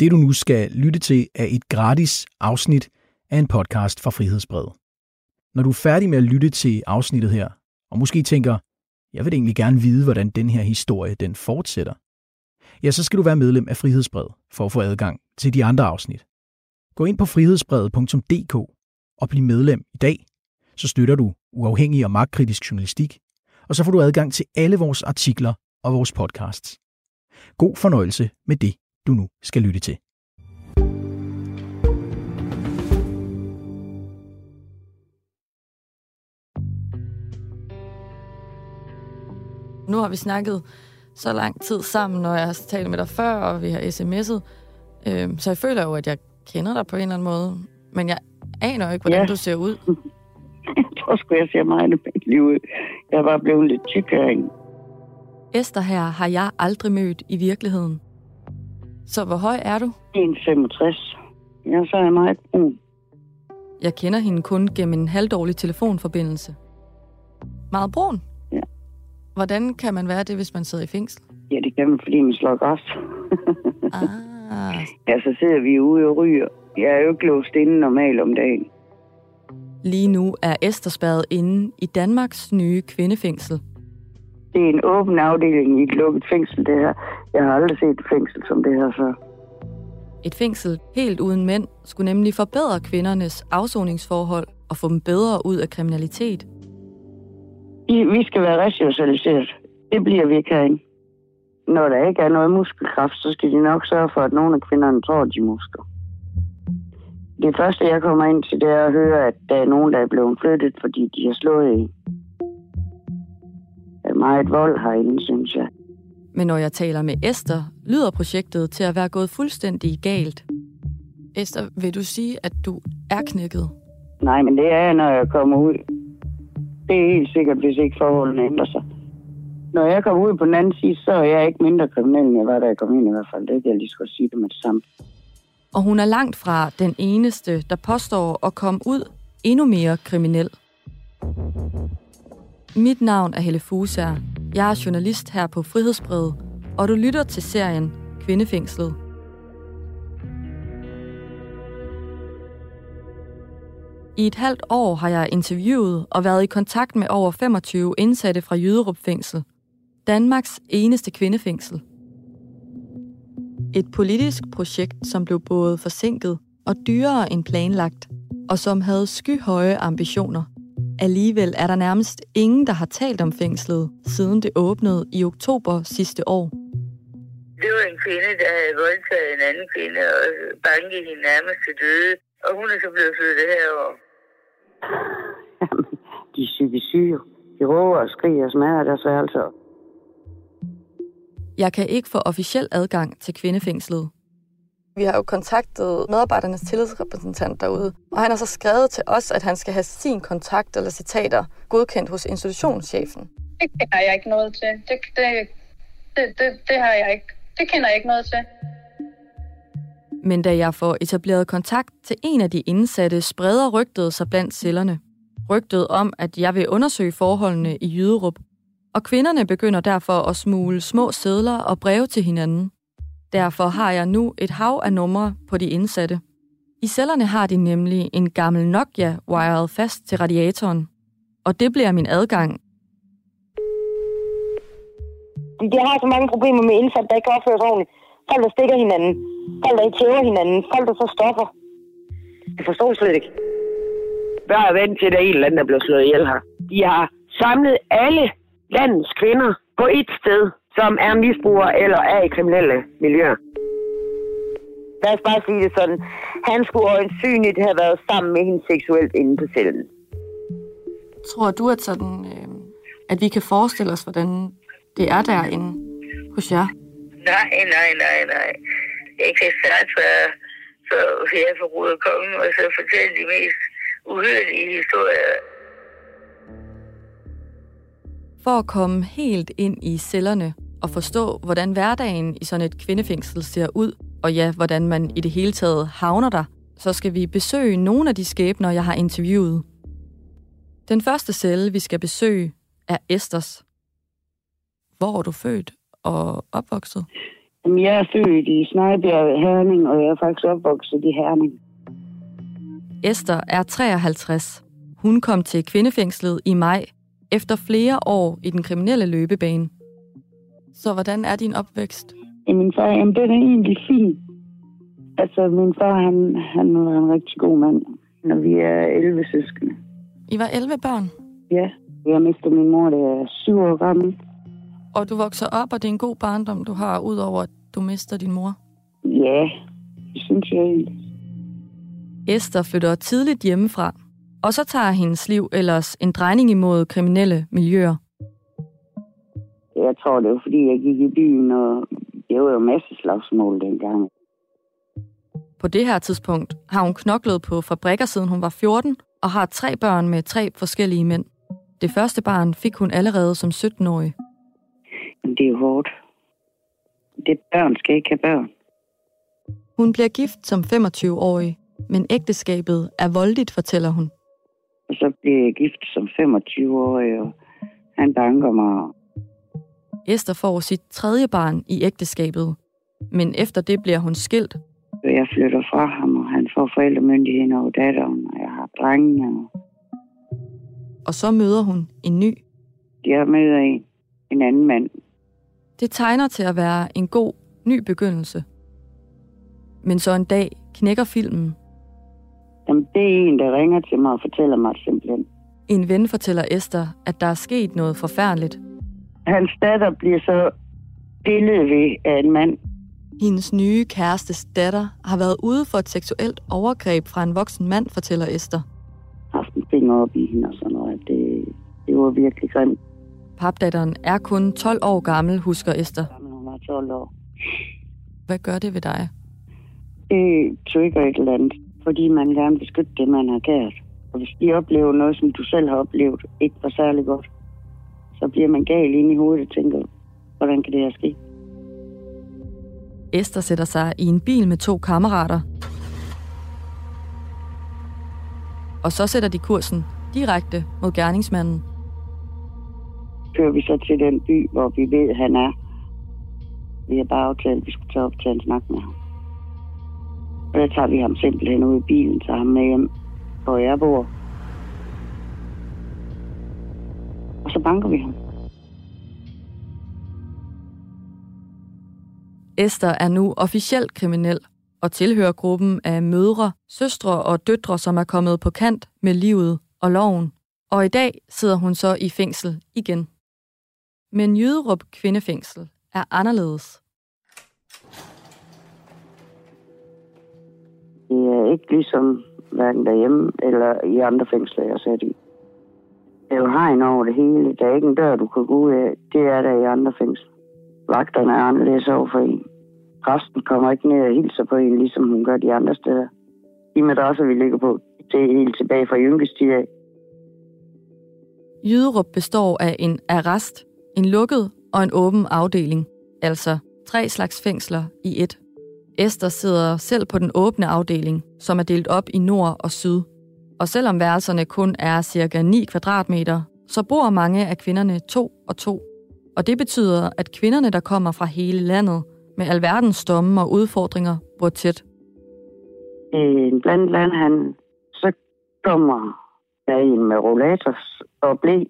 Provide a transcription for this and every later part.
Det du nu skal lytte til er et gratis afsnit af en podcast fra Frihedsbrevet. Når du er færdig med at lytte til afsnittet her, og måske tænker, jeg vil egentlig gerne vide, hvordan den her historie den fortsætter, ja, så skal du være medlem af Frihedsbrevet for at få adgang til de andre afsnit. Gå ind på frihedsbrevet.dk og bliv medlem i dag, så støtter du uafhængig og magtkritisk journalistik, og så får du adgang til alle vores artikler og vores podcasts. God fornøjelse med det, du nu skal lytte til. Nu har vi snakket så lang tid sammen, når jeg har talt med dig før, og vi har sms'et. Øh, så jeg føler jo, at jeg kender dig på en eller anden måde. Men jeg aner jo ikke, hvordan ja. du ser ud. jeg tror sgu, jeg ser meget mit liv ud. Jeg er bare blevet lidt tykkere, ikke? Esther her har jeg aldrig mødt i virkeligheden. Så hvor høj er du? 1,65. Ja, så er jeg meget brun. Jeg kender hende kun gennem en halvdårlig telefonforbindelse. Meget brun? Ja. Hvordan kan man være det, hvis man sidder i fængsel? Ja, det kan man, fordi man slår græs. ah. Ja, så sidder vi ude og ryger. Jeg er jo ikke låst inde normalt om dagen. Lige nu er Esther spadet inde i Danmarks nye kvindefængsel. Det er en åben afdeling i et lukket fængsel, det her. Jeg har aldrig set et fængsel som det her før. Et fængsel helt uden mænd skulle nemlig forbedre kvindernes afsoningsforhold og få dem bedre ud af kriminalitet. I, vi skal være resocialiseret. Det bliver vi ikke herinde. Når der ikke er noget muskelkraft, så skal de nok sørge for, at nogle af kvinderne tror, de muskler. Det første, jeg kommer ind til, det er at høre, at der er nogen, der er blevet flyttet, fordi de har slået i. Der er meget vold herinde, synes jeg. Men når jeg taler med Esther, lyder projektet til at være gået fuldstændig galt. Esther, vil du sige, at du er knækket? Nej, men det er jeg, når jeg kommer ud. Det er helt sikkert, hvis ikke forholdene ændrer sig. Når jeg kommer ud på den anden side, så er jeg ikke mindre kriminel, end jeg var, da jeg kom ind i hvert fald. Det kan jeg lige så sige det med det samme. Og hun er langt fra den eneste, der påstår at komme ud endnu mere kriminel. Mit navn er Helle Fusager. Jeg er journalist her på Frihedsbrevet, og du lytter til serien Kvindefængslet. I et halvt år har jeg interviewet og været i kontakt med over 25 indsatte fra Jyderup Fængsel, Danmarks eneste kvindefængsel. Et politisk projekt, som blev både forsinket og dyrere end planlagt, og som havde skyhøje ambitioner. Alligevel er der nærmest ingen, der har talt om fængslet, siden det åbnede i oktober sidste år. Det var en kvinde, der havde voldtaget en anden kvinde og banket hende nærmest til døde, og hun er så blevet flyttet herover. de er psykisk syge. De råber og skriger og smadrer deres værelser. Jeg kan ikke få officiel adgang til kvindefængslet. Vi har jo kontaktet medarbejdernes tillidsrepræsentant derude, og han har så skrevet til os, at han skal have sin kontakt eller citater godkendt hos institutionschefen. Det har jeg ikke noget til. Det, det, det, det, det har jeg ikke. Det kender jeg ikke noget til. Men da jeg får etableret kontakt til en af de indsatte, spreder rygtet sig blandt cellerne. Rygtet om, at jeg vil undersøge forholdene i Jyderup, og kvinderne begynder derfor at smule små sædler og breve til hinanden. Derfor har jeg nu et hav af numre på de indsatte. I cellerne har de nemlig en gammel Nokia wired fast til radiatoren, og det bliver min adgang. De har så mange problemer med indsatte, der ikke opfører sig ordentligt. Folk, der stikker hinanden. Folk, der ikke tæver hinanden. Folk, der så stopper. Det forstår jeg slet ikke. Hver er vent til, at der er en eller anden, der bliver slået ihjel her. De har samlet alle landets kvinder på et sted, som er misbrugere eller er i kriminelle miljøer. Lad os bare sige det sådan. Han skulle øjensynligt have været sammen med hende seksuelt inde på cellen. Tror du, at, sådan, øh, at vi kan forestille os, hvordan det er derinde hos jer? Nej, nej, nej, nej. Jeg kan starte for, for her for Rode Kongen, og så fortælle de mest uhyrlige historier. For at komme helt ind i cellerne og forstå, hvordan hverdagen i sådan et kvindefængsel ser ud, og ja, hvordan man i det hele taget havner der, så skal vi besøge nogle af de skæbner, jeg har interviewet. Den første celle, vi skal besøge, er Esters. Hvor er du født og opvokset? Jeg er født i Snejbjerg Herning, og jeg er faktisk opvokset i Herning. Esther er 53. Hun kom til kvindefængslet i maj, efter flere år i den kriminelle løbebane. Så hvordan er din opvækst? Min far, jamen, den er egentlig fin. Altså, min far, han, han var en rigtig god mand, når vi er 11 søskende. I var 11 børn, Ja, jeg mistede min mor, da jeg er syv år gammel. og du vokser op, og det er en god barndom, du har, udover at du mister din mor. Ja, det synes jeg egentlig. Esther flytter tidligt hjemmefra, og så tager hendes liv ellers en drejning imod kriminelle miljøer. Jeg tror, det var, fordi jeg gik i byen, og det var jo masse slagsmål dengang. På det her tidspunkt har hun knoklet på fabrikker siden hun var 14, og har tre børn med tre forskellige mænd. Det første barn fik hun allerede som 17-årig. Men det er hårdt. Det børn skal ikke have børn. Hun bliver gift som 25-årig, men ægteskabet er voldeligt, fortæller hun. Og så blev jeg gift som 25-årig, og han banker mig. Esther får sit tredje barn i ægteskabet, men efter det bliver hun skilt, jeg flytter fra ham, og han får forældremyndigheden over datteren, og jeg har drengene. Og og så møder hun en ny. jeg møder en, en anden mand. Det tegner til at være en god, ny begyndelse. Men så en dag knækker filmen. Jamen, det er en, der ringer til mig og fortæller mig simpelthen. En ven fortæller Esther, at der er sket noget forfærdeligt. Hans datter bliver så billedet ved af en mand. Hendes nye kærestes datter har været ude for et seksuelt overgreb fra en voksen mand, fortæller Esther. Haft en finger op i hende og sådan noget. Det, det var virkelig grimt. Papdatteren er kun 12 år gammel, husker Esther. Hun var 12 år. Hvad gør det ved dig? Det trigger et eller andet, fordi man gerne vil beskytte det, man har kært. Og hvis de oplever noget, som du selv har oplevet, ikke var særlig godt, så bliver man gal ind i hovedet og tænker, hvordan kan det her ske? Esther sætter sig i en bil med to kammerater. Og så sætter de kursen direkte mod gerningsmanden. kører vi så til den by, hvor vi ved, at han er. Vi har bare aftalt, at vi skulle tage op til en snak med ham. Og der tager vi ham simpelthen ud i bilen, tager ham med hjem, hvor jeg bor. Banker vi ham. Esther er nu officielt kriminel og tilhører gruppen af mødre, søstre og døtre, som er kommet på kant med livet og loven. Og i dag sidder hun så i fængsel igen. Men Jyderup Kvindefængsel er anderledes. Det er ikke ligesom hverken derhjemme eller i andre fængsler, jeg har sat i. Det er jo hegn over det hele. Der er ikke en dør, du kan gå ud af. Det er der i andre fængsler. Vagterne er anderledes over for en. Resten kommer ikke ned og hilser på en, ligesom hun gør de andre steder. De madrasser, vi ligger på, det er helt tilbage fra Jynkes af. Jyderup består af en arrest, en lukket og en åben afdeling. Altså tre slags fængsler i et. Esther sidder selv på den åbne afdeling, som er delt op i nord og syd. Og selvom værelserne kun er cirka 9 kvadratmeter, så bor mange af kvinderne to og to. Og det betyder, at kvinderne, der kommer fra hele landet, med alverdens domme og udfordringer, bor tæt. En blandt land, han, så kommer der en med rollator og blæ.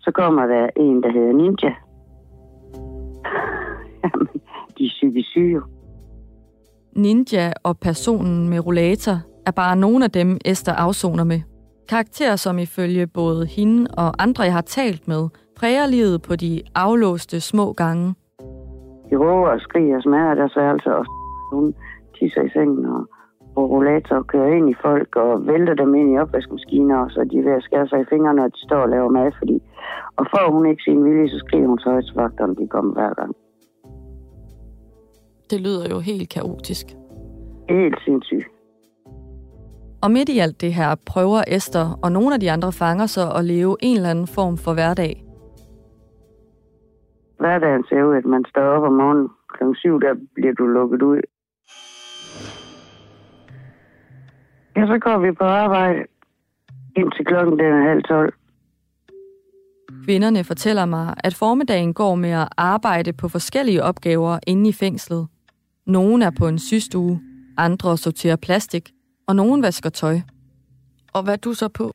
Så kommer der en, der hedder Ninja. Jamen, de er psykisk syge. Ninja og personen med rollator er bare nogle af dem, Esther afsoner med. Karakterer, som ifølge både hende og andre, jeg har talt med, præger livet på de aflåste små gange. De råber og skriger og smadrer deres værelse, og hun tisser i sengen og på rollator kører ind i folk og vælter dem ind i opvaskemaskiner, og så er de ved at skære sig i fingrene, når de står og laver mad, fordi... Og får hun ikke sin vilje, så skriger hun så højt til vagterne, de kommer hver gang. Det lyder jo helt kaotisk. Er helt sindssygt. Og midt i alt det her prøver Esther og nogle af de andre fanger så at leve en eller anden form for hverdag. Hverdagen ser ud, at man står op om morgenen kl. 7, der bliver du lukket ud. Ja, så går vi på arbejde indtil klokken den er halv 12. Kvinderne fortæller mig, at formiddagen går med at arbejde på forskellige opgaver inde i fængslet. Nogle er på en systue, andre sorterer plastik, og nogen vasker tøj. Og hvad er du så på?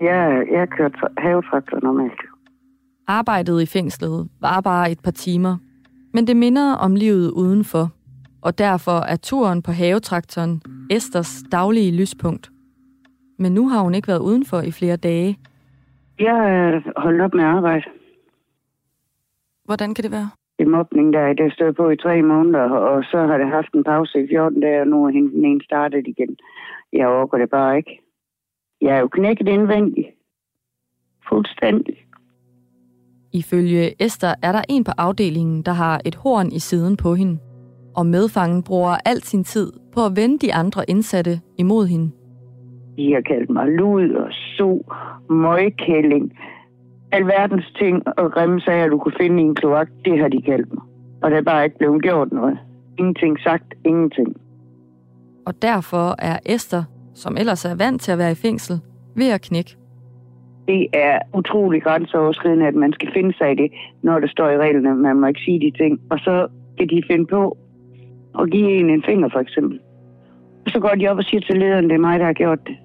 Jeg, jeg kører tra- havetraktor normalt. Arbejdet i fængslet var bare et par timer, men det minder om livet udenfor, og derfor er turen på havetraktoren Esters daglige lyspunkt. Men nu har hun ikke været udenfor i flere dage. Jeg er holdt op med arbejde. Hvordan kan det være? I mobning, der det stod på i tre måneder, og så har det haft en pause i 14 dage, og nu er hende den ene startet igen. Jeg overgår det bare ikke. Jeg er jo knækket indvendigt. Fuldstændig. Ifølge Esther er der en på afdelingen, der har et horn i siden på hende, og medfangen bruger al sin tid på at vende de andre indsatte imod hende. De har kaldt mig lud og so, møgkælling, alverdens ting og grimme sager, du kunne finde i en kloak, det har de kaldt mig. Og det er bare ikke blevet gjort noget. Ingenting sagt, ingenting. Og derfor er Esther, som ellers er vant til at være i fængsel, ved at knække. Det er utrolig grænseoverskridende, at man skal finde sig i det, når det står i reglerne, man må ikke sige de ting. Og så kan de finde på at give en en finger, for eksempel. Og så går de op og siger til lederen, det er mig, der har gjort det.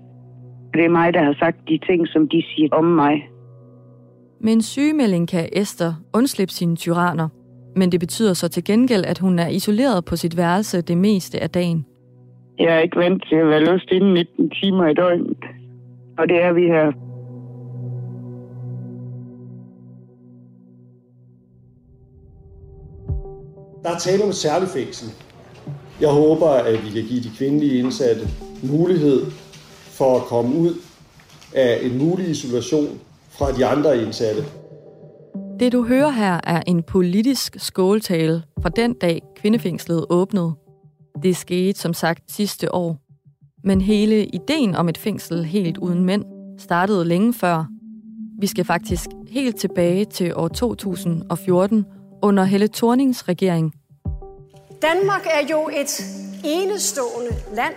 Det er mig, der har sagt de ting, som de siger om mig. Med en sygemelding kan Esther undslippe sine tyranner, men det betyder så til gengæld, at hun er isoleret på sit værelse det meste af dagen. Jeg er ikke vant til at være låst inden 19 timer i døgnet. Og det er vi her. Der er tale om et særligt fængsel. Jeg håber, at vi kan give de kvindelige indsatte mulighed for at komme ud af en mulig isolation fra de andre indsatte. Det du hører her er en politisk skåltale fra den dag kvindefængslet åbnede. Det skete som sagt sidste år. Men hele ideen om et fængsel helt uden mænd startede længe før. Vi skal faktisk helt tilbage til år 2014 under Helle Thornings regering. Danmark er jo et enestående land.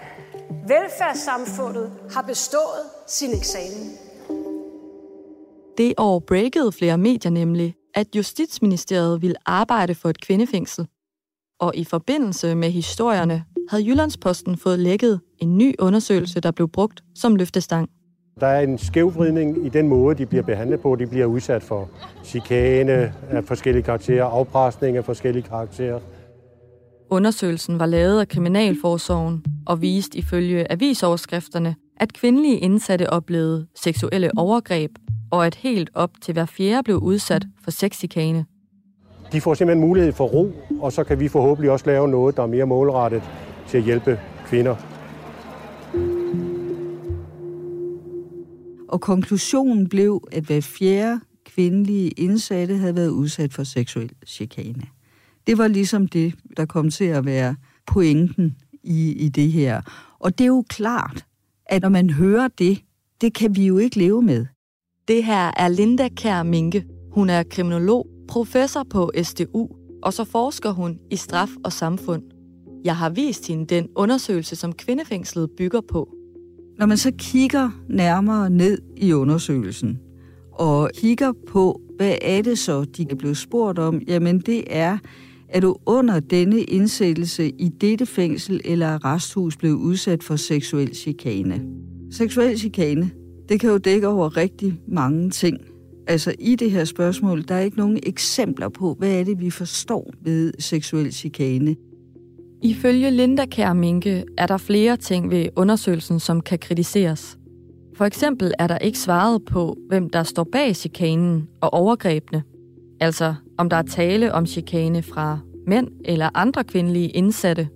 Velfærdssamfundet har bestået sin eksamen. Det år breakede flere medier nemlig, at Justitsministeriet ville arbejde for et kvindefængsel. Og i forbindelse med historierne havde Jyllandsposten fået lækket en ny undersøgelse, der blev brugt som løftestang. Der er en skævvridning i den måde, de bliver behandlet på. De bliver udsat for chikane af forskellige karakterer, afpresning af forskellige karakterer. Undersøgelsen var lavet af Kriminalforsorgen og viste ifølge avisoverskrifterne, at kvindelige indsatte oplevede seksuelle overgreb, og at helt op til hver fjerde blev udsat for sexikane. De får simpelthen mulighed for ro, og så kan vi forhåbentlig også lave noget, der er mere målrettet til at hjælpe kvinder. Og konklusionen blev, at hver fjerde kvindelige indsatte havde været udsat for seksuel chikane. Det var ligesom det, der kom til at være pointen i, i det her. Og det er jo klart, at når man hører det, det kan vi jo ikke leve med. Det her er Linda Kær Minke. Hun er kriminolog, professor på SDU, og så forsker hun i straf og samfund. Jeg har vist hende den undersøgelse, som kvindefængslet bygger på. Når man så kigger nærmere ned i undersøgelsen, og kigger på, hvad er det så, de kan blive spurgt om, jamen det er, er du under denne indsættelse i dette fængsel eller arresthus blevet udsat for seksuel chikane. Seksuel chikane, det kan jo dække over rigtig mange ting. Altså i det her spørgsmål, der er ikke nogen eksempler på, hvad er det, vi forstår ved seksuel chikane. Ifølge Linda Kær Minke er der flere ting ved undersøgelsen, som kan kritiseres. For eksempel er der ikke svaret på, hvem der står bag chikanen og overgrebene. Altså om der er tale om chikane fra mænd eller andre kvindelige indsatte.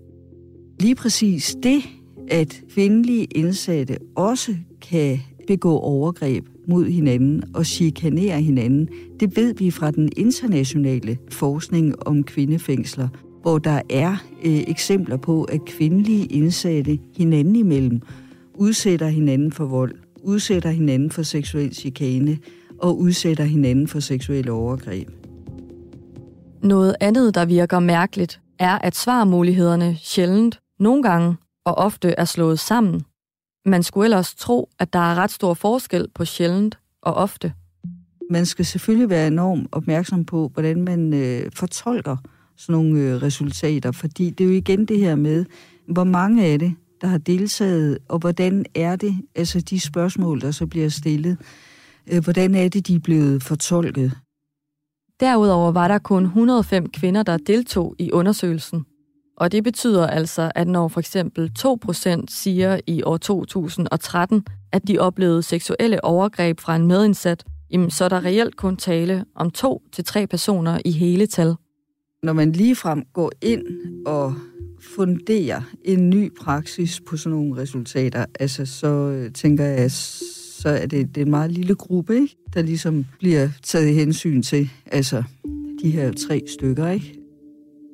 Lige præcis det, at kvindelige indsatte også kan begå overgreb mod hinanden og chikanere hinanden, det ved vi fra den internationale forskning om kvindefængsler, hvor der er øh, eksempler på, at kvindelige indsatte hinanden imellem udsætter hinanden for vold, udsætter hinanden for seksuel chikane og udsætter hinanden for seksuelle overgreb. Noget andet, der virker mærkeligt, er, at svarmulighederne sjældent, nogle gange og ofte er slået sammen. Man skulle ellers tro, at der er ret stor forskel på sjældent og ofte. Man skal selvfølgelig være enormt opmærksom på, hvordan man øh, fortolker sådan nogle øh, resultater, fordi det er jo igen det her med, hvor mange af det, der har deltaget, og hvordan er det, altså de spørgsmål, der så bliver stillet, øh, hvordan er det, de er blevet fortolket? Derudover var der kun 105 kvinder, der deltog i undersøgelsen. Og det betyder altså, at når for eksempel 2% siger i år 2013, at de oplevede seksuelle overgreb fra en medindsat, jamen så er der reelt kun tale om to til tre personer i hele tal. Når man ligefrem går ind og funderer en ny praksis på sådan nogle resultater, altså så øh, tænker jeg, så er det, det er en meget lille gruppe, ikke? Der ligesom bliver taget hensyn til, altså de her tre stykker, ikke?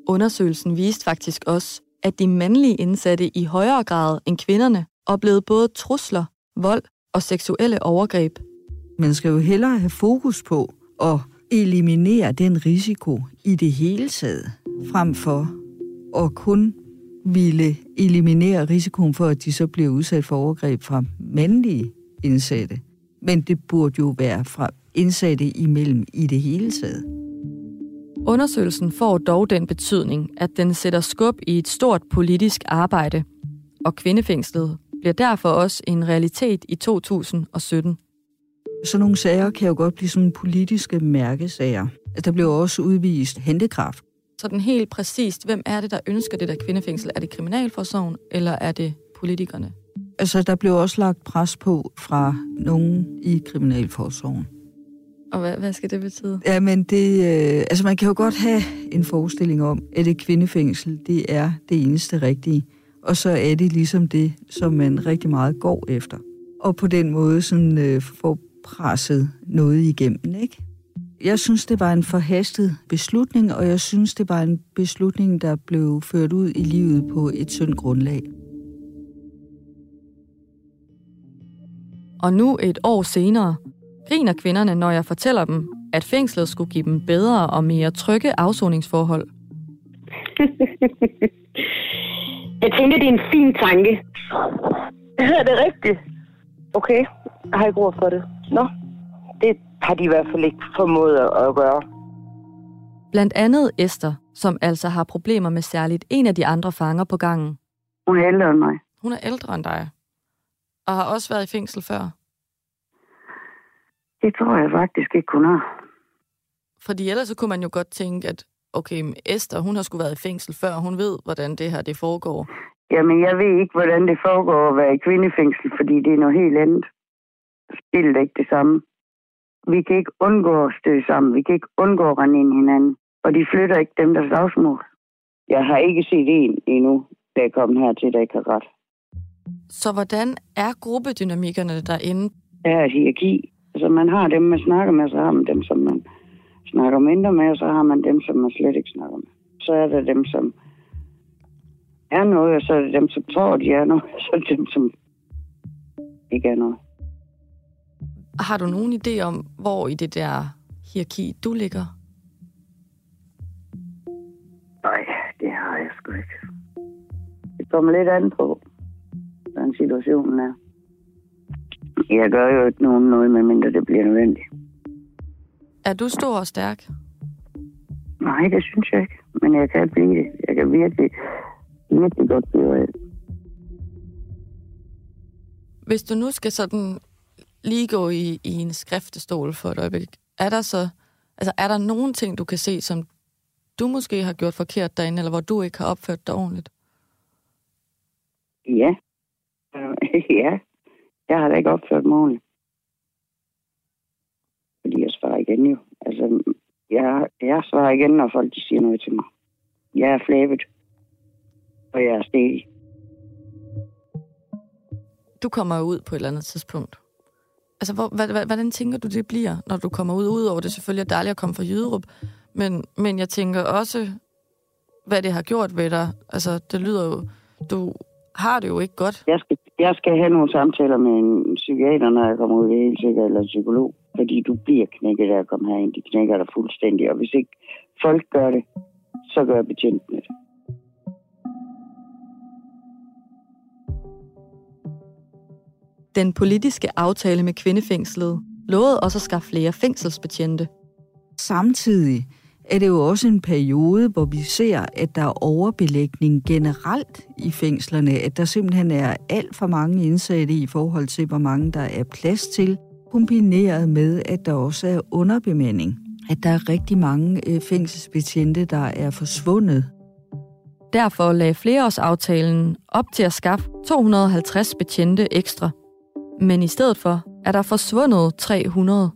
Undersøgelsen viste faktisk også, at de mandlige indsatte i højere grad end kvinderne oplevede både trusler, vold og seksuelle overgreb. Man skal jo hellere have fokus på at eliminere den risiko i det hele taget, frem for at kun ville eliminere risikoen for, at de så bliver udsat for overgreb fra mandlige indsatte. Men det burde jo være fra indsatte imellem i det hele taget. Undersøgelsen får dog den betydning, at den sætter skub i et stort politisk arbejde, og kvindefængslet bliver derfor også en realitet i 2017. Sådan nogle sager kan jo godt blive sådan politiske mærkesager. Der bliver også udvist handekraft. den helt præcist, hvem er det, der ønsker det der kvindefængsel? Er det kriminalforsorgen, eller er det politikerne? Altså, der blev også lagt pres på fra nogen i kriminalforsorgen. Og hvad, hvad skal det betyde? Ja, men det, øh, altså man kan jo godt have en forestilling om, at et kvindefængsel, det er det eneste rigtige. Og så er det ligesom det, som man rigtig meget går efter. Og på den måde sådan øh, får presset noget igennem, ikke? Jeg synes, det var en forhastet beslutning, og jeg synes, det var en beslutning, der blev ført ud i livet på et tyndt grundlag. Og nu et år senere griner kvinderne, når jeg fortæller dem, at fængslet skulle give dem bedre og mere trygge afsoningsforhold. Jeg tænker, det er en fin tanke. Er det rigtigt? Okay, jeg har ikke ord for det. Nå, det har de i hvert fald ikke formået at gøre. Blandt andet Esther, som altså har problemer med særligt en af de andre fanger på gangen. Hun er ældre end mig. Hun er ældre end dig. Og har også været i fængsel før. Det tror jeg faktisk ikke, hun har. Fordi ellers så kunne man jo godt tænke, at okay, men Esther, hun har sgu været i fængsel før, hun ved, hvordan det her det foregår. Jamen, jeg ved ikke, hvordan det foregår at være i kvindefængsel, fordi det er noget helt andet. Spillet er ikke det samme. Vi kan ikke undgå at støde sammen. Vi kan ikke undgå at rende ind i hinanden. Og de flytter ikke dem, der slagsmål. Jeg har ikke set en endnu, der er kommet hertil, der ikke har ret. Så hvordan er gruppedynamikkerne derinde? Der er et hierarki. Altså, man har dem, man snakker med, så har man dem, som man snakker mindre med, og så har man dem, som man slet ikke snakker med. Så er der dem, som er noget, og så er der dem, som tror, de er noget, og så er der dem, som ikke er noget. Har du nogen idé om, hvor i det der hierarki du ligger? Nej, det har jeg sgu ikke. Det kommer lidt an på, hvordan situationen er. Jeg gør jo ikke nogen noget, medmindre det bliver nødvendigt. Er du stor og stærk? Nej, det synes jeg ikke. Men jeg kan blive det. Jeg kan virkelig, virkelig godt blive det. Hvis du nu skal sådan lige gå i, i en skriftestol for et øjeblik, er der så, altså er der nogen ting, du kan se, som du måske har gjort forkert derinde, eller hvor du ikke har opført dig ordentligt? Ja. ja. Jeg har da ikke opført mig ordentligt. Fordi jeg svarer igen jo. Altså, jeg, jeg svarer igen, når folk de siger noget til mig. Jeg er flæbet. Og jeg er stedig. Du kommer ud på et eller andet tidspunkt. Altså, hvor, hvad, hvad, hvordan tænker du, det bliver, når du kommer ud? Udover det selvfølgelig er dejligt at komme fra Jyderup. Men, men jeg tænker også, hvad det har gjort ved dig. Altså, det lyder jo... Du har det jo ikke godt. Jeg skal, jeg skal have nogle samtaler med en psykiater, når jeg kommer ud, det er helt sikkert, eller en psykolog. Fordi du bliver knækket af at komme herind. De knækker dig fuldstændig. Og hvis ikke folk gør det, så gør betjentene det. Den politiske aftale med kvindefængslet lovede også at skaffe flere fængselsbetjente. Samtidig er det jo også en periode, hvor vi ser, at der er overbelægning generelt i fængslerne, at der simpelthen er alt for mange indsatte i forhold til, hvor mange der er plads til, kombineret med, at der også er underbemanding. At der er rigtig mange øh, fængselsbetjente, der er forsvundet. Derfor lagde flereårsaftalen op til at skaffe 250 betjente ekstra. Men i stedet for er der forsvundet 300.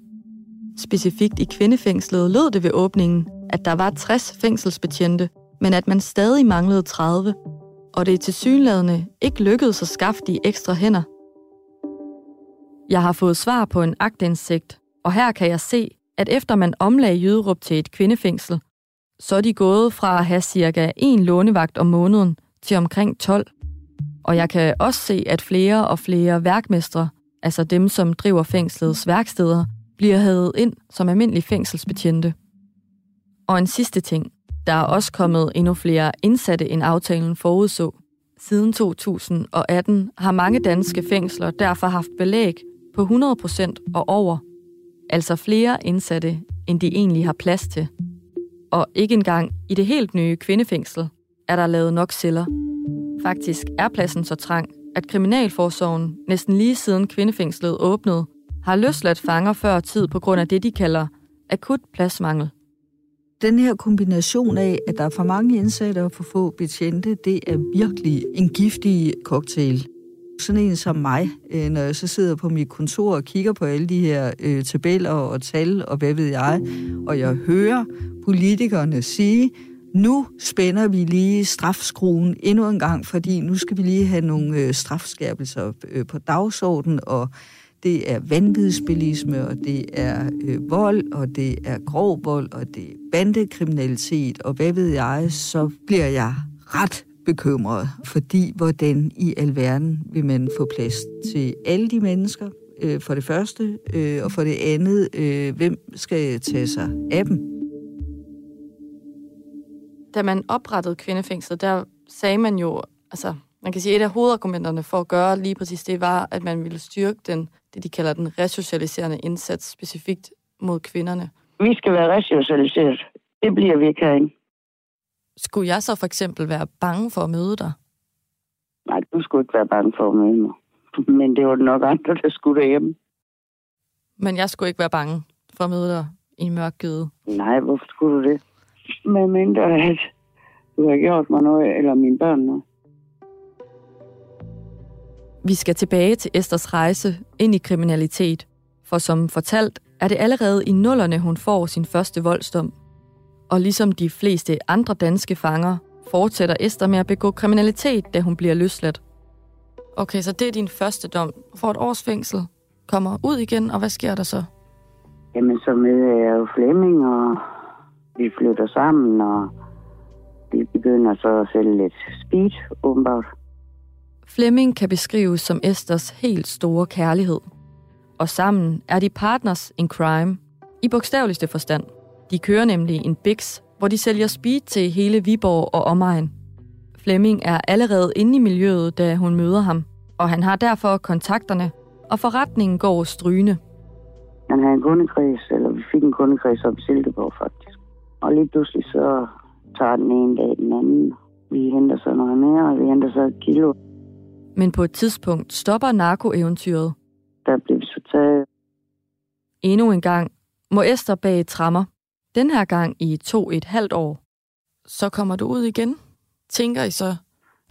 Specifikt i kvindefængslet lød det ved åbningen, at der var 60 fængselsbetjente, men at man stadig manglede 30, og det er tilsyneladende ikke lykkedes at skaffe de ekstra hænder. Jeg har fået svar på en agtindsigt, og her kan jeg se, at efter man omlagde Jyderup til et kvindefængsel, så er de gået fra at have cirka en lånevagt om måneden til omkring 12. Og jeg kan også se, at flere og flere værkmestre, altså dem, som driver fængslets værksteder, bliver hævet ind som almindelige fængselsbetjente. Og en sidste ting. Der er også kommet endnu flere indsatte end aftalen forudså. Siden 2018 har mange danske fængsler derfor haft belæg på 100% og over. Altså flere indsatte, end de egentlig har plads til. Og ikke engang i det helt nye kvindefængsel er der lavet nok celler. Faktisk er pladsen så trang, at Kriminalforsorgen næsten lige siden kvindefængslet åbnede, har løsladt fanger før tid på grund af det, de kalder akut pladsmangel. Den her kombination af, at der er for mange indsatte og for få betjente, det er virkelig en giftig cocktail. Sådan en som mig, øh, når jeg så sidder på mit kontor og kigger på alle de her øh, tabeller og tal og hvad ved jeg, og jeg hører politikerne sige, nu spænder vi lige strafskruen endnu en gang, fordi nu skal vi lige have nogle øh, strafskærpelser øh, på dagsordenen, og det er vanvidsbilisme, og det er øh, vold, og det er grov vold, og det er bandekriminalitet, og hvad ved jeg, så bliver jeg ret bekymret, fordi hvordan i alverden vil man få plads til alle de mennesker, øh, for det første, øh, og for det andet, øh, hvem skal tage sig af dem? Da man oprettede kvindefængslet, der sagde man jo, altså man kan sige, at et af hovedargumenterne for at gøre lige præcis det, var, at man ville styrke den, det de kalder den resocialiserende indsats, specifikt mod kvinderne. Vi skal være resocialiseret. Det bliver vi ikke herinde. Skulle jeg så for eksempel være bange for at møde dig? Nej, du skulle ikke være bange for at møde mig. Men det var nok andre, der skulle derhjemme. Men jeg skulle ikke være bange for at møde dig i en mørk gyde? Nej, hvorfor skulle du det? Med mindre, at du har gjort mig noget, eller mine børn noget. Vi skal tilbage til Esters rejse ind i kriminalitet, for som fortalt er det allerede i nullerne, hun får sin første voldsdom. Og ligesom de fleste andre danske fanger, fortsætter Esther med at begå kriminalitet, da hun bliver løsladt. Okay, så det er din første dom. For et års fængsel. Kommer ud igen, og hvad sker der så? Jamen, så møder jeg jo Flemming, og vi flytter sammen, og vi begynder så at sælge lidt speed, åbenbart. Flemming kan beskrives som Esters helt store kærlighed. Og sammen er de partners in crime, i bogstaveligste forstand. De kører nemlig en Bix, hvor de sælger speed til hele Viborg og omegn. Flemming er allerede inde i miljøet, da hun møder ham, og han har derfor kontakterne, og forretningen går strygende. Han har en kundekreds, eller vi fik en kundekreds op i Silkeborg faktisk. Og lige pludselig så tager den ene dag den anden. Vi henter så noget mere, og vi henter så et kilo. Men på et tidspunkt stopper narkoeventyret. Der blev så taget. Endnu en gang må Esther bag trammer. Den her gang i to et halvt år. Så kommer du ud igen. Tænker I så,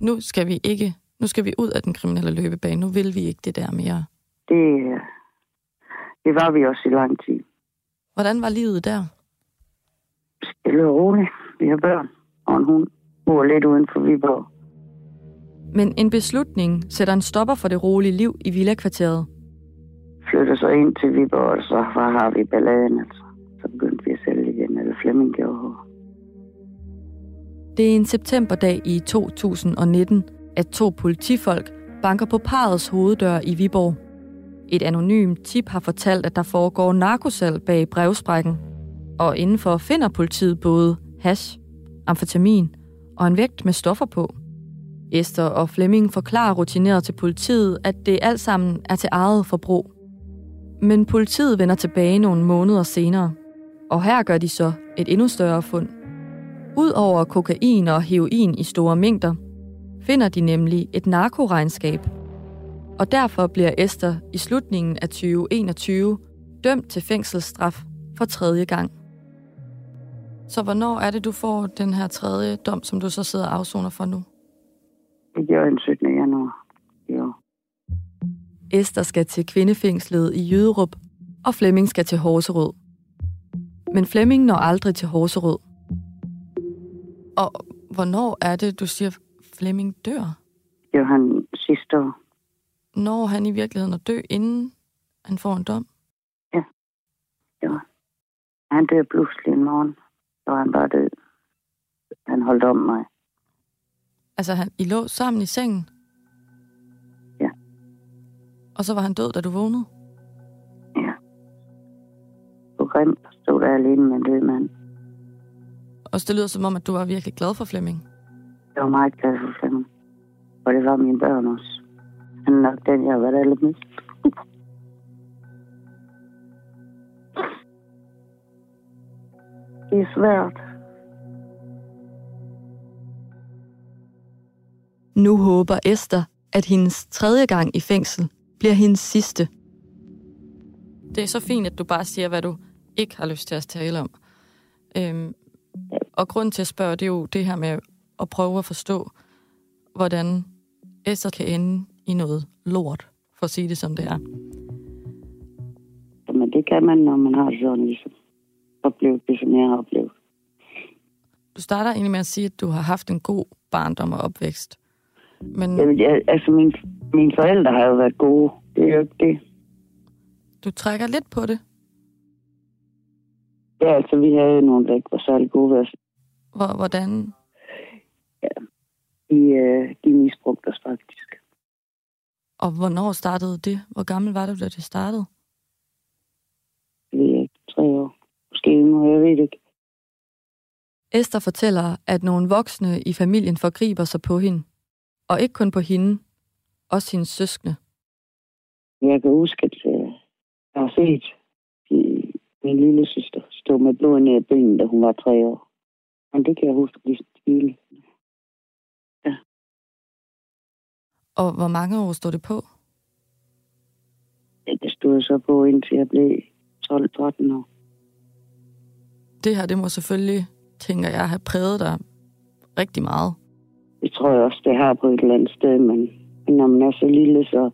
nu skal vi ikke, nu skal vi ud af den kriminelle løbebane. Nu vil vi ikke det der mere. Det, det var vi også i lang tid. Hvordan var livet der? Stille og roligt. Vi har børn, og en hund bor lidt uden for Viborg. Men en beslutning sætter en stopper for det rolige liv i villakvarteret. Flytter så ind til Viborg, og så har vi balladen, altså. Så begyndte vi at sælge igen, eller Flemming gjorde. Det er en septemberdag i 2019, at to politifolk banker på parets hoveddør i Viborg. Et anonymt tip har fortalt, at der foregår narkosal bag brevsprækken. Og indenfor finder politiet både hash, amfetamin og en vægt med stoffer på. Esther og Flemming forklarer rutineret til politiet, at det alt sammen er til eget forbrug. Men politiet vender tilbage nogle måneder senere. Og her gør de så et endnu større fund. Udover kokain og heroin i store mængder, finder de nemlig et narkoregnskab. Og derfor bliver Esther i slutningen af 2021 dømt til fængselsstraf for tredje gang. Så hvornår er det, du får den her tredje dom, som du så sidder og afsoner for nu? Det gjorde den 17. januar. Jo. Esther skal til kvindefængslet i Jyderup, og Flemming skal til Horserød. Men Flemming når aldrig til Horserød. Og hvornår er det, du siger, Flemming dør? Det var han sidste år. Når han i virkeligheden at dø, inden han får en dom? Ja. ja. Han dør pludselig en morgen. Var han bare død. Han holdt om mig. Altså, han, I lå sammen i sengen? Ja. Og så var han død, da du vågnede? Ja. På Grim stod der alene med en død mand. Og det lyder som om, at du var virkelig glad for Flemming. Jeg var meget glad for Flemming. Og det var mine børn også. Han er nok den, jeg har været allermest. det er svært. Nu håber Esther, at hendes tredje gang i fængsel bliver hendes sidste. Det er så fint, at du bare siger, hvad du ikke har lyst til at tale om. Øhm, og grund til at spørge, det er jo det her med at prøve at forstå, hvordan Esther kan ende i noget lort, for at sige det som det er. Men det kan man, når man har sådan ligesom oplevet det, som jeg har oplevet. Du starter egentlig med at sige, at du har haft en god barndom og opvækst. Men Jamen, jeg, altså, mine, mine forældre har jo været gode. Det er jo ikke det. du trækker lidt på det. Ja, altså, vi havde nogle, der ikke var særlig gode ved os. Hvor, hvordan? De, øh, de misbrugte os faktisk. Og hvornår startede det? Hvor gammel var du, da det startede? Det ikke tre år. Måske nu, jeg ved ikke. Esther fortæller, at nogle voksne i familien forgriber sig på hende. Og ikke kun på hende, også hendes søskende. Jeg kan huske, at øh, jeg har set de, min lille søster stå med blod ned ad benen, da hun var tre år. Men det kan jeg huske lige tydeligt. Og hvor mange år stod det på? Ja, Det stod så på, indtil jeg blev 12-13 år. Det her, det må selvfølgelig, tænker jeg, have præget dig rigtig meget. Det tror jeg også, det har på et eller andet sted, men, når man er så lille, så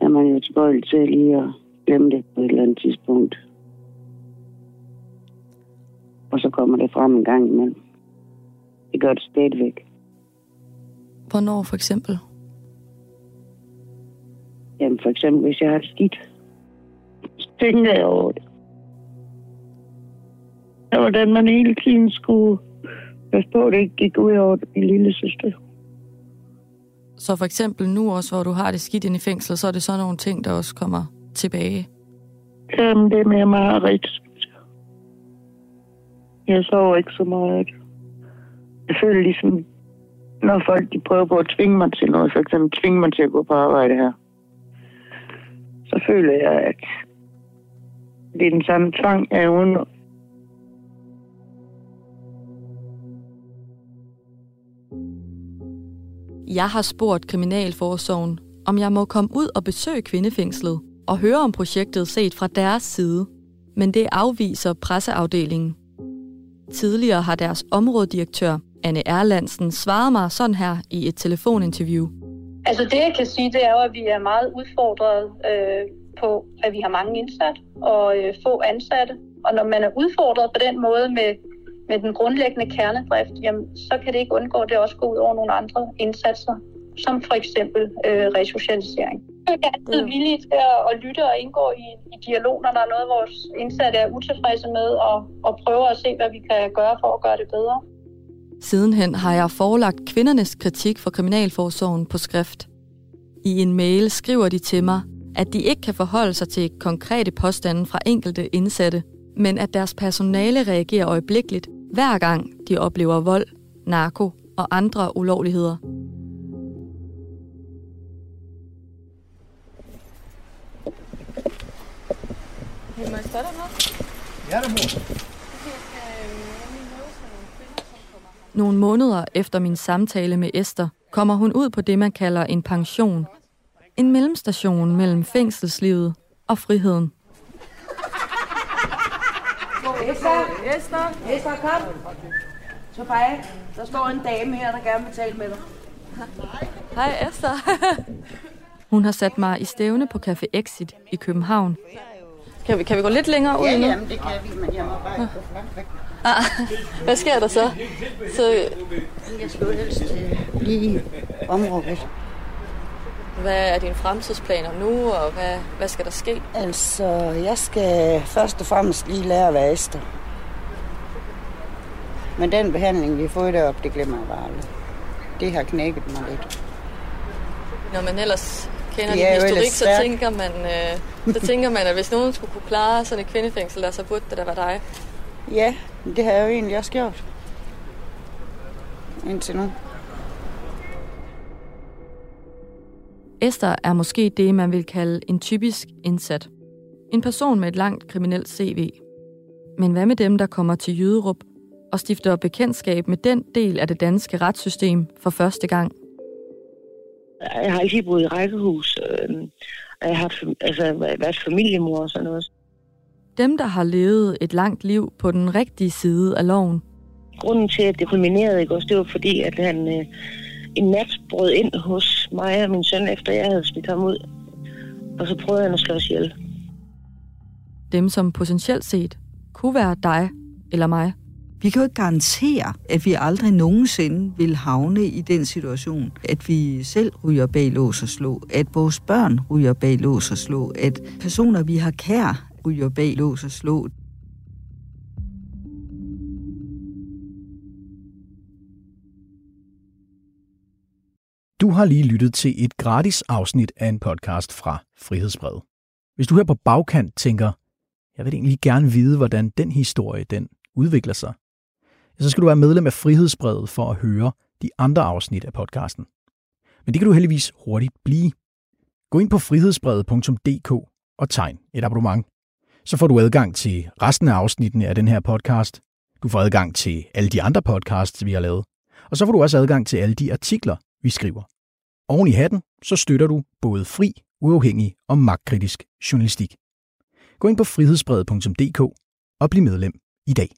er man jo tilbøjelig til lige at glemme det på et eller andet tidspunkt. Og så kommer det frem en gang imellem. Det gør det stadigvæk. Hvornår for eksempel? Jamen for eksempel, hvis jeg har det skidt, så tænker jeg over det. Og hvordan man hele tiden skulle passe på, det ikke gik ud over min lille søster. Så for eksempel nu også, hvor du har det skidt ind i fængsel, så er det så nogle ting, der også kommer tilbage. Jamen, det er med mig rigtig Jeg sover ikke så meget. Jeg føler ligesom, når folk de prøver på at tvinge mig til noget, for eksempel tvinge mig til at gå på arbejde her, så føler jeg, at det er den samme tvang, jeg er under. Jeg har spurgt Kriminalforsorgen, om jeg må komme ud og besøge kvindefængslet og høre om projektet set fra deres side. Men det afviser presseafdelingen. Tidligere har deres områdedirektør, Anne Erlandsen, svaret mig sådan her i et telefoninterview. Altså det, jeg kan sige, det er jo, at vi er meget udfordret øh, på, at vi har mange indsat og øh, få ansatte. Og når man er udfordret på den måde med, med den grundlæggende kernedrift, jamen, så kan det ikke undgå, at det også går ud over nogle andre indsatser, som for eksempel øh, resocialisering. Jeg er altid villige til at, at lytte og indgå i, i dialog, når der er noget, vores indsatte er utilfredse med, og, og prøve at se, hvad vi kan gøre for at gøre det bedre. Sidenhen har jeg forelagt kvindernes kritik for Kriminalforsorgen på skrift. I en mail skriver de til mig, at de ikke kan forholde sig til konkrete påstande fra enkelte indsatte, men at deres personale reagerer øjeblikkeligt, hver gang de oplever vold, narko og andre ulovligheder. Må jeg noget? Ja, der mor. Nogle måneder efter min samtale med Esther, kommer hun ud på det, man kalder en pension. En mellemstation mellem fængselslivet og friheden. Esther, Esther, Esther, kom. Bare, der står en dame her, der gerne vil tale med dig. Hej Esther. Hun har sat mig i stævne på Café Exit i København. Kan vi, kan vi gå lidt længere ud Ja, nu? jamen, det kan vi, men jeg må bare gå frem. Ah, hvad sker der så? så Jeg skal jo helst øh, lige området. Hvad er dine fremtidsplaner nu, og hvad, hvad skal der ske? Altså, jeg skal først og fremmest lige lære at være Esther. Men den behandling, vi har fået deroppe, det glemmer jeg bare aldrig. Det har knækket mig lidt. Når man ellers kender Det din historik, så tænker, man, øh, så tænker man, at hvis nogen skulle kunne klare sådan et kvindefængsel, der, så burde det da være dig. Ja, det har jeg jo egentlig også gjort. Indtil nu. Esther er måske det, man vil kalde en typisk indsat. En person med et langt kriminelt CV. Men hvad med dem, der kommer til Jyderup og stifter bekendtskab med den del af det danske retssystem for første gang? Jeg har altid boet i rækkehus, øh, og jeg har altså, været familiemor og sådan noget. Dem, der har levet et langt liv på den rigtige side af loven. Grunden til, at det kulminerede, ikke også, det var fordi, at han øh, en nat brød ind hos mig og min søn, efter jeg havde smidt ham ud. Og så prøvede han at slå os ihjel. Dem, som potentielt set kunne være dig eller mig. Vi kan jo ikke garantere, at vi aldrig nogensinde vil havne i den situation, at vi selv ryger bag lås og slå, at vores børn ryger bag lås og slå, at personer, vi har kær, ryger bag lås og slå. Du har lige lyttet til et gratis afsnit af en podcast fra Frihedsbrevet. Hvis du her på bagkant tænker, jeg vil egentlig gerne vide, hvordan den historie den udvikler sig, så skal du være medlem af Frihedsbrevet for at høre de andre afsnit af podcasten. Men det kan du heldigvis hurtigt blive. Gå ind på frihedsbrevet.dk og tegn et abonnement. Så får du adgang til resten af afsnittene af den her podcast. Du får adgang til alle de andre podcasts, vi har lavet. Og så får du også adgang til alle de artikler, vi skriver. Oven i hatten, så støtter du både fri, uafhængig og magtkritisk journalistik. Gå ind på frihedsbrevet.dk og bliv medlem i dag.